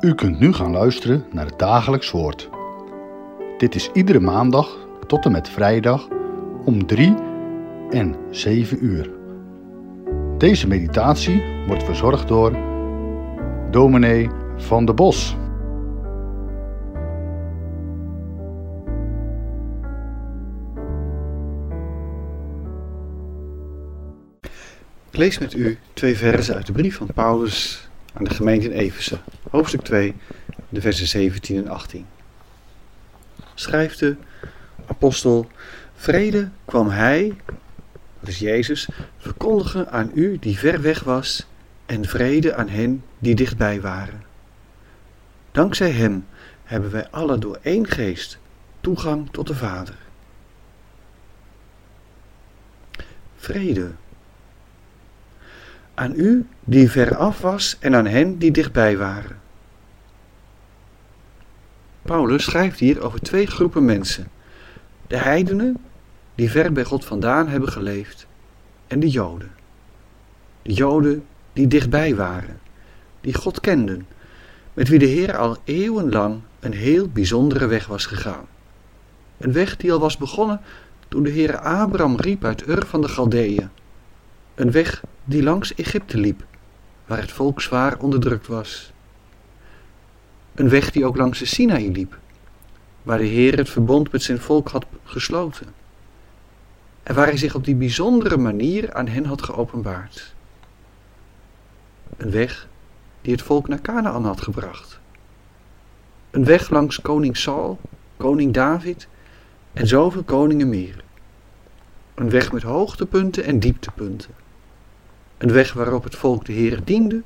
U kunt nu gaan luisteren naar het dagelijks woord. Dit is iedere maandag tot en met vrijdag om 3 en 7 uur. Deze meditatie wordt verzorgd door dominee van de Bos. Ik lees met u twee versen uit de brief van Paulus aan de gemeente in Efeze, hoofdstuk 2, de versen 17 en 18. Schrijft de apostel: Vrede kwam hij, dat is Jezus, verkondigen aan u die ver weg was, en vrede aan hen die dichtbij waren. Dankzij hem hebben wij alle door één geest toegang tot de Vader. Vrede aan u die ver af was en aan hen die dichtbij waren. Paulus schrijft hier over twee groepen mensen: de heidenen, die ver bij God vandaan hebben geleefd, en de Joden. De Joden die dichtbij waren, die God kenden, met wie de Heer al eeuwenlang een heel bijzondere weg was gegaan. Een weg die al was begonnen toen de Heer Abraham riep uit Ur van de Galdeeën. Een weg die langs Egypte liep, waar het volk zwaar onderdrukt was. Een weg die ook langs de Sinaï liep, waar de Heer het verbond met zijn volk had gesloten. En waar hij zich op die bijzondere manier aan hen had geopenbaard. Een weg die het volk naar Canaan had gebracht. Een weg langs koning Saul, koning David en zoveel koningen meer. Een weg met hoogtepunten en dieptepunten. Een weg waarop het volk de Heer diende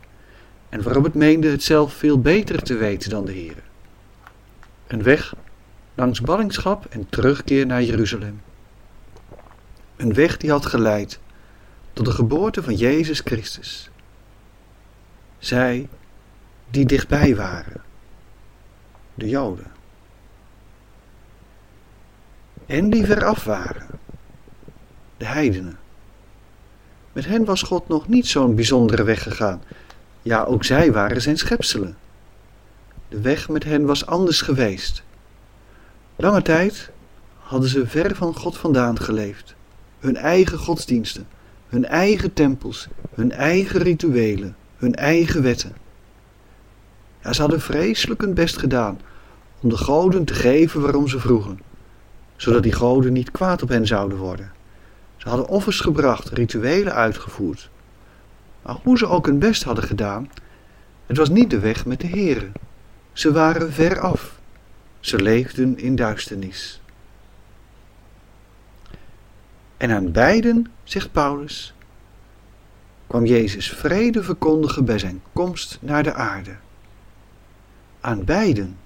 en waarop het meende het zelf veel beter te weten dan de Heer. Een weg langs ballingschap en terugkeer naar Jeruzalem. Een weg die had geleid tot de geboorte van Jezus Christus. Zij die dichtbij waren, de Joden. En die veraf waren, de heidenen. Met hen was God nog niet zo'n bijzondere weg gegaan. Ja, ook zij waren zijn schepselen. De weg met hen was anders geweest. Lange tijd hadden ze ver van God vandaan geleefd. Hun eigen godsdiensten, hun eigen tempels, hun eigen rituelen, hun eigen wetten. Ze hadden vreselijk hun best gedaan om de goden te geven waarom ze vroegen, zodat die goden niet kwaad op hen zouden worden. Ze hadden offers gebracht, rituelen uitgevoerd. Maar hoe ze ook hun best hadden gedaan, het was niet de weg met de Here. Ze waren ver af. Ze leefden in duisternis. En aan beiden, zegt Paulus, kwam Jezus vrede verkondigen bij zijn komst naar de aarde. Aan beiden.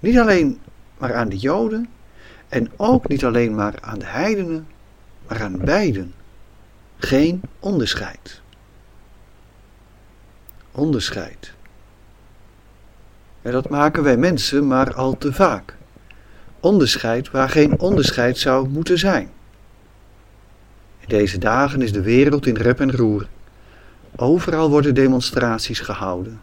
Niet alleen maar aan de Joden en ook niet alleen maar aan de heidenen, maar aan beiden geen onderscheid. Onderscheid. En dat maken wij mensen maar al te vaak. Onderscheid waar geen onderscheid zou moeten zijn. In deze dagen is de wereld in rep en roer. Overal worden demonstraties gehouden.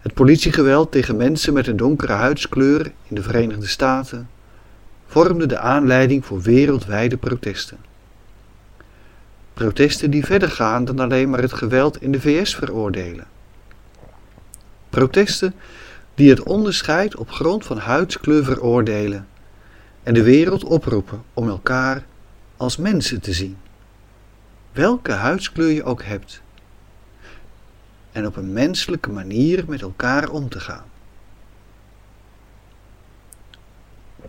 Het politiegeweld tegen mensen met een donkere huidskleur in de Verenigde Staten vormde de aanleiding voor wereldwijde protesten. Protesten die verder gaan dan alleen maar het geweld in de VS veroordelen. Protesten die het onderscheid op grond van huidskleur veroordelen en de wereld oproepen om elkaar als mensen te zien. Welke huidskleur je ook hebt. En op een menselijke manier met elkaar om te gaan.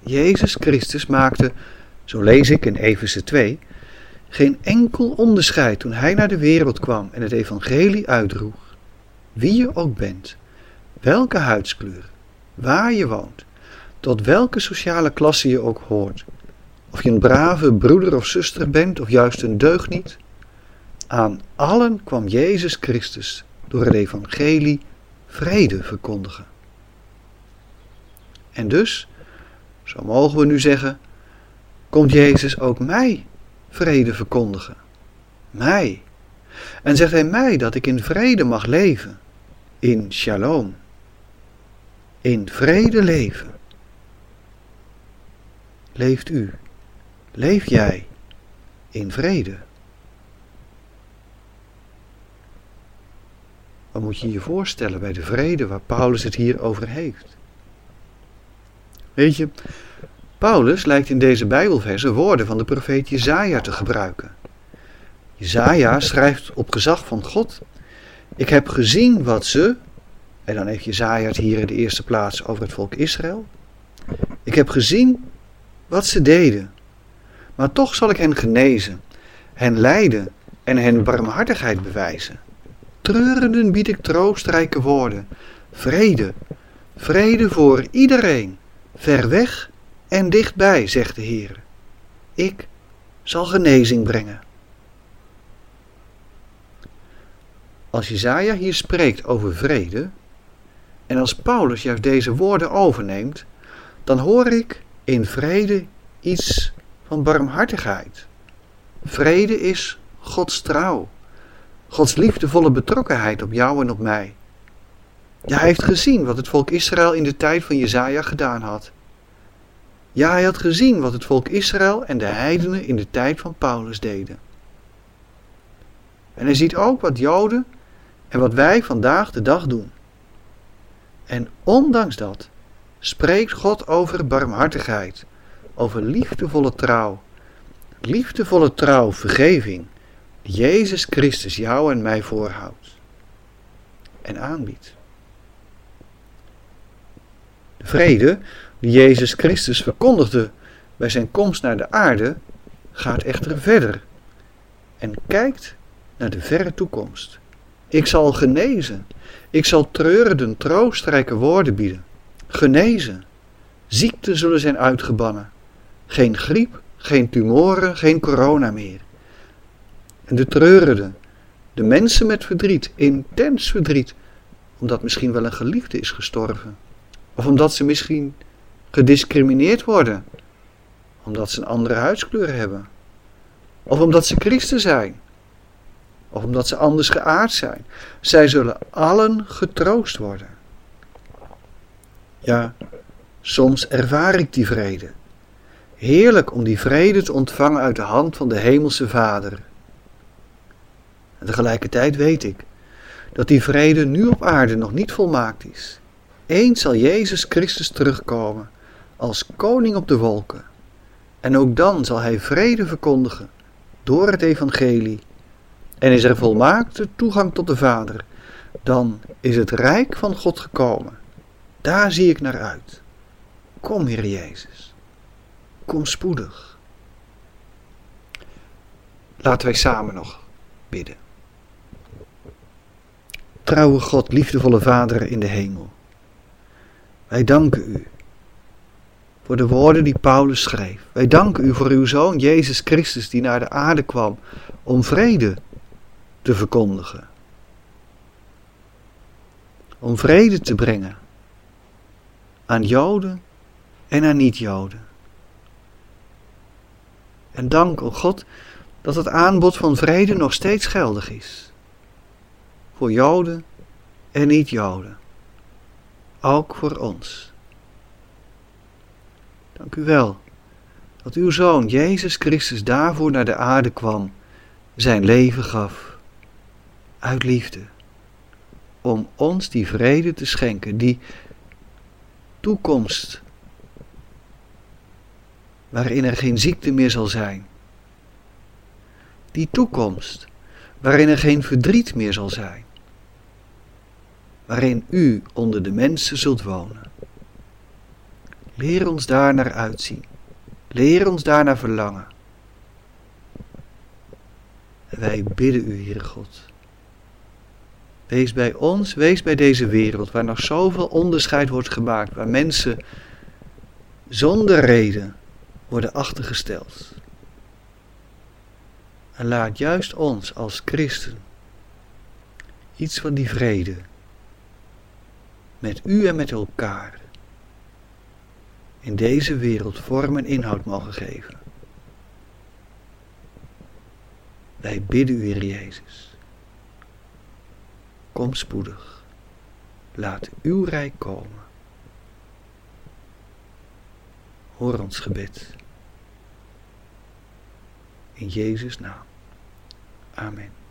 Jezus Christus maakte, zo lees ik in Efeze 2, geen enkel onderscheid toen hij naar de wereld kwam en het evangelie uitdroeg. Wie je ook bent, welke huidskleur, waar je woont, tot welke sociale klasse je ook hoort, of je een brave broeder of zuster bent of juist een deugniet, aan allen kwam Jezus Christus door het evangelie vrede verkondigen. En dus, zo mogen we nu zeggen, komt Jezus ook mij vrede verkondigen. Mij. En zegt hij mij dat ik in vrede mag leven. In shalom. in vrede leven. Leeft u, leef jij in vrede? Wat moet je je voorstellen bij de vrede waar Paulus het hier over heeft? Weet je, Paulus lijkt in deze Bijbelverse woorden van de profeet Jezaja te gebruiken. Jezaja schrijft op gezag van God: Ik heb gezien wat ze, en dan heeft Jezaja het hier in de eerste plaats over het volk Israël. Ik heb gezien wat ze deden, maar toch zal ik hen genezen, hen leiden en hen barmhartigheid bewijzen. Treurenden bied ik troostrijke woorden, vrede, vrede voor iedereen, ver weg en dichtbij, zegt de Heer. Ik zal genezing brengen. Als Jezaja hier spreekt over vrede, en als Paulus juist deze woorden overneemt, dan hoor ik in vrede iets van barmhartigheid. Vrede is Gods trouw, Gods liefdevolle betrokkenheid op jou en op mij. Hij heeft gezien wat het volk Israël in de tijd van Jezaja gedaan had. Ja, hij had gezien wat het volk Israël en de heidenen in de tijd van Paulus deden. En hij ziet ook wat Joden en wat wij vandaag de dag doen. En ondanks dat spreekt God over barmhartigheid, over liefdevolle trouw, liefdevolle trouw, vergeving, die Jezus Christus jou en mij voorhoudt en aanbiedt. De vrede die Jezus Christus verkondigde bij zijn komst naar de aarde, gaat echter verder en kijkt naar de verre toekomst. Ik zal genezen. Ik zal treurenden troostrijke woorden bieden. Genezen. Ziekten zullen zijn uitgebannen. Geen griep, geen tumoren, geen corona meer. En de treurenden, de mensen met verdriet, intens verdriet, omdat misschien wel een geliefde is gestorven. Of omdat ze misschien gediscrimineerd worden, omdat ze een andere huidskleur hebben. Of omdat ze christen zijn of omdat ze anders geaard zijn. Zij zullen allen getroost worden. Ja, soms ervaar ik die vrede. Heerlijk om die vrede te ontvangen uit de hand van de Hemelse Vader. En tegelijkertijd weet ik dat die vrede nu op aarde nog niet volmaakt is. Eens zal Jezus Christus terugkomen als koning op de wolken. En ook dan zal hij vrede verkondigen door het evangelie en is er volmaakte toegang tot de Vader, dan is het rijk van God gekomen. Daar zie ik naar uit. Kom, Heer Jezus. Kom spoedig. Laten wij samen nog bidden. Trouwe God, liefdevolle Vader in de hemel. Wij danken u voor de woorden die Paulus schreef. Wij danken u voor uw Zoon Jezus Christus die naar de aarde kwam om vrede te verkondigen. Om vrede te brengen aan Joden en aan niet-Joden. En dank, o God, dat het aanbod van vrede nog steeds geldig is. Voor Joden en niet-Joden. Ook voor ons. Dank u wel dat uw Zoon Jezus Christus daarvoor naar de aarde kwam, zijn leven gaf uit liefde. Om ons die vrede te schenken, die toekomst waarin er geen ziekte meer zal zijn. Die toekomst waarin er geen verdriet meer zal zijn. Waarin u onder de mensen zult wonen. Leer ons daar naar uitzien. Leer ons daar naar verlangen. wij bidden u, Heere God Wees bij ons, wees bij deze wereld waar nog zoveel onderscheid wordt gemaakt, waar mensen zonder reden worden achtergesteld. En laat juist ons als christen iets van die vrede met u en met elkaar in deze wereld vorm en inhoud mogen geven. Wij bidden u, Heer Jezus. Kom spoedig. Laat uw rijk komen. Hoor ons gebed. In Jezus' naam. Amen.